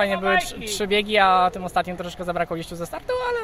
fajnie były trzy, trzy biegi, a tym ostatnim troszeczkę zabrakło tu ze startu, ale,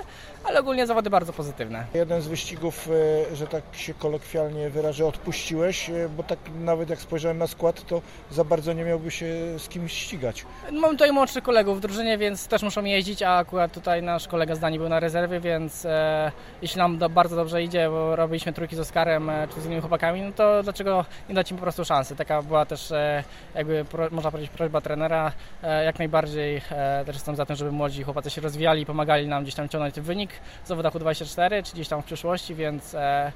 ale ogólnie zawody bardzo pozytywne. Jeden z wyścigów, e, że tak się kolokwialnie wyrażę, odpuściłeś, e, bo tak nawet jak spojrzałem na skład, to za bardzo nie miałby się z kimś ścigać. Mam tutaj młodszych kolegów w drużynie, więc też muszą jeździć, a akurat tutaj nasz kolega z Danii był na rezerwie, więc e, jeśli nam do, bardzo dobrze idzie, bo robiliśmy trójki z Oskarem e, czy z innymi chłopakami, no to dlaczego nie dać im po prostu szansy? Taka była też e, jakby pro, można powiedzieć prośba trenera. E, jak najbardziej e, też jestem za tym, żeby młodzi chłopacy się rozwijali i pomagali nam gdzieś tam ciągnąć ten wynik w zawodach U24 czy gdzieś tam w przyszłości, więc e,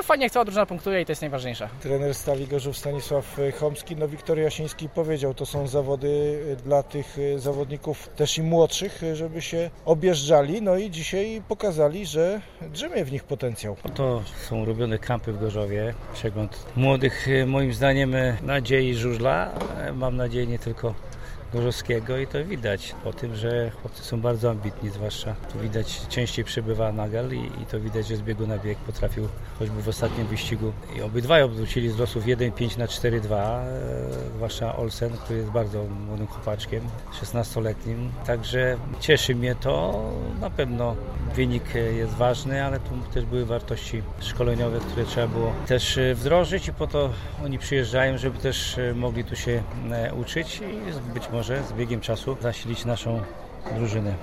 e, fajnie jak cała drużyna punktuje i to jest najważniejsze. Trener Stali Gorzów Stanisław Chomski, no Wiktor Jasiński powiedział, to są zawody e, dla tych zawodników też i młodszych, żeby się objeżdżali, no i dzisiaj pokazali, że drzemie w nich potencjał. To są robione kampy w Gorzowie, przegląd młodych, moim zdaniem, nadziei żużla. Mam nadzieję nie tylko Gorzowskiego i to widać po tym, że chłopcy są bardzo ambitni, zwłaszcza tu widać częściej przybywa Nagal i, i to widać, że z biegu na bieg potrafił choćby w ostatnim wyścigu. I obydwaj obrócili z losów 1-5 na 4-2, e, zwłaszcza Olsen, który jest bardzo młodym chłopaczkiem, 16-letnim, także cieszy mnie to, na pewno wynik jest ważny, ale tu też były wartości szkoleniowe, które trzeba było też e, wdrożyć i po to oni przyjeżdżają, żeby też e, mogli tu się e, uczyć i być może z biegiem czasu zasilić naszą drużynę.